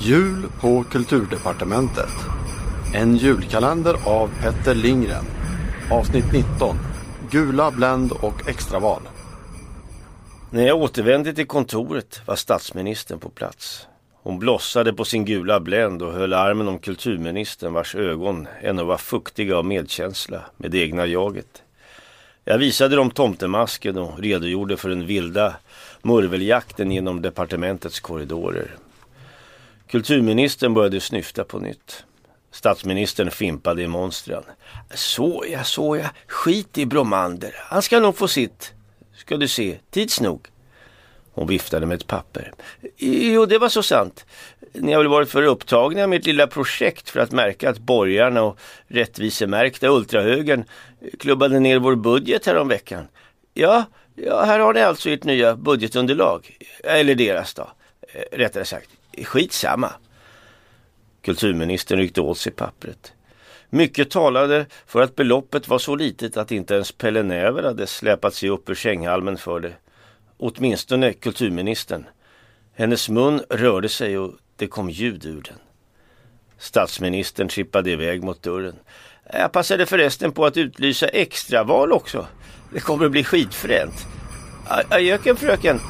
Jul på Kulturdepartementet. En julkalender av Petter Lindgren. Avsnitt 19. Gula Bländ och extraval. När jag återvände till kontoret var statsministern på plats. Hon blossade på sin gula bländ och höll armen om kulturministern vars ögon ännu var fuktiga av medkänsla med det egna jaget. Jag visade dem tomtemasken och redogjorde för den vilda murveljakten genom departementets korridorer. Kulturministern började snyfta på nytt. Statsministern fimpade i monstren. Såja, såja, skit i Bromander. Han ska nog få sitt. Ska du se, tids nog. Hon viftade med ett papper. Jo, det var så sant. Ni har väl varit för upptagna med ett lilla projekt för att märka att borgarna och rättvisemärkta ultrahögern klubbade ner vår budget häromveckan. Ja, ja, här har ni alltså ert nya budgetunderlag. Eller deras då. Eh, rättare sagt, skitsamma. Kulturministern ryckte åt sig pappret. Mycket talade för att beloppet var så litet att inte ens Pelle Näver hade släpat sig upp ur sänghalmen för det. Åtminstone kulturministern. Hennes mun rörde sig och det kom ljud ur den. Statsministern trippade iväg mot dörren. Jag passade förresten på att utlysa extraval också. Det kommer att bli skitfränt. Adjöken fröken.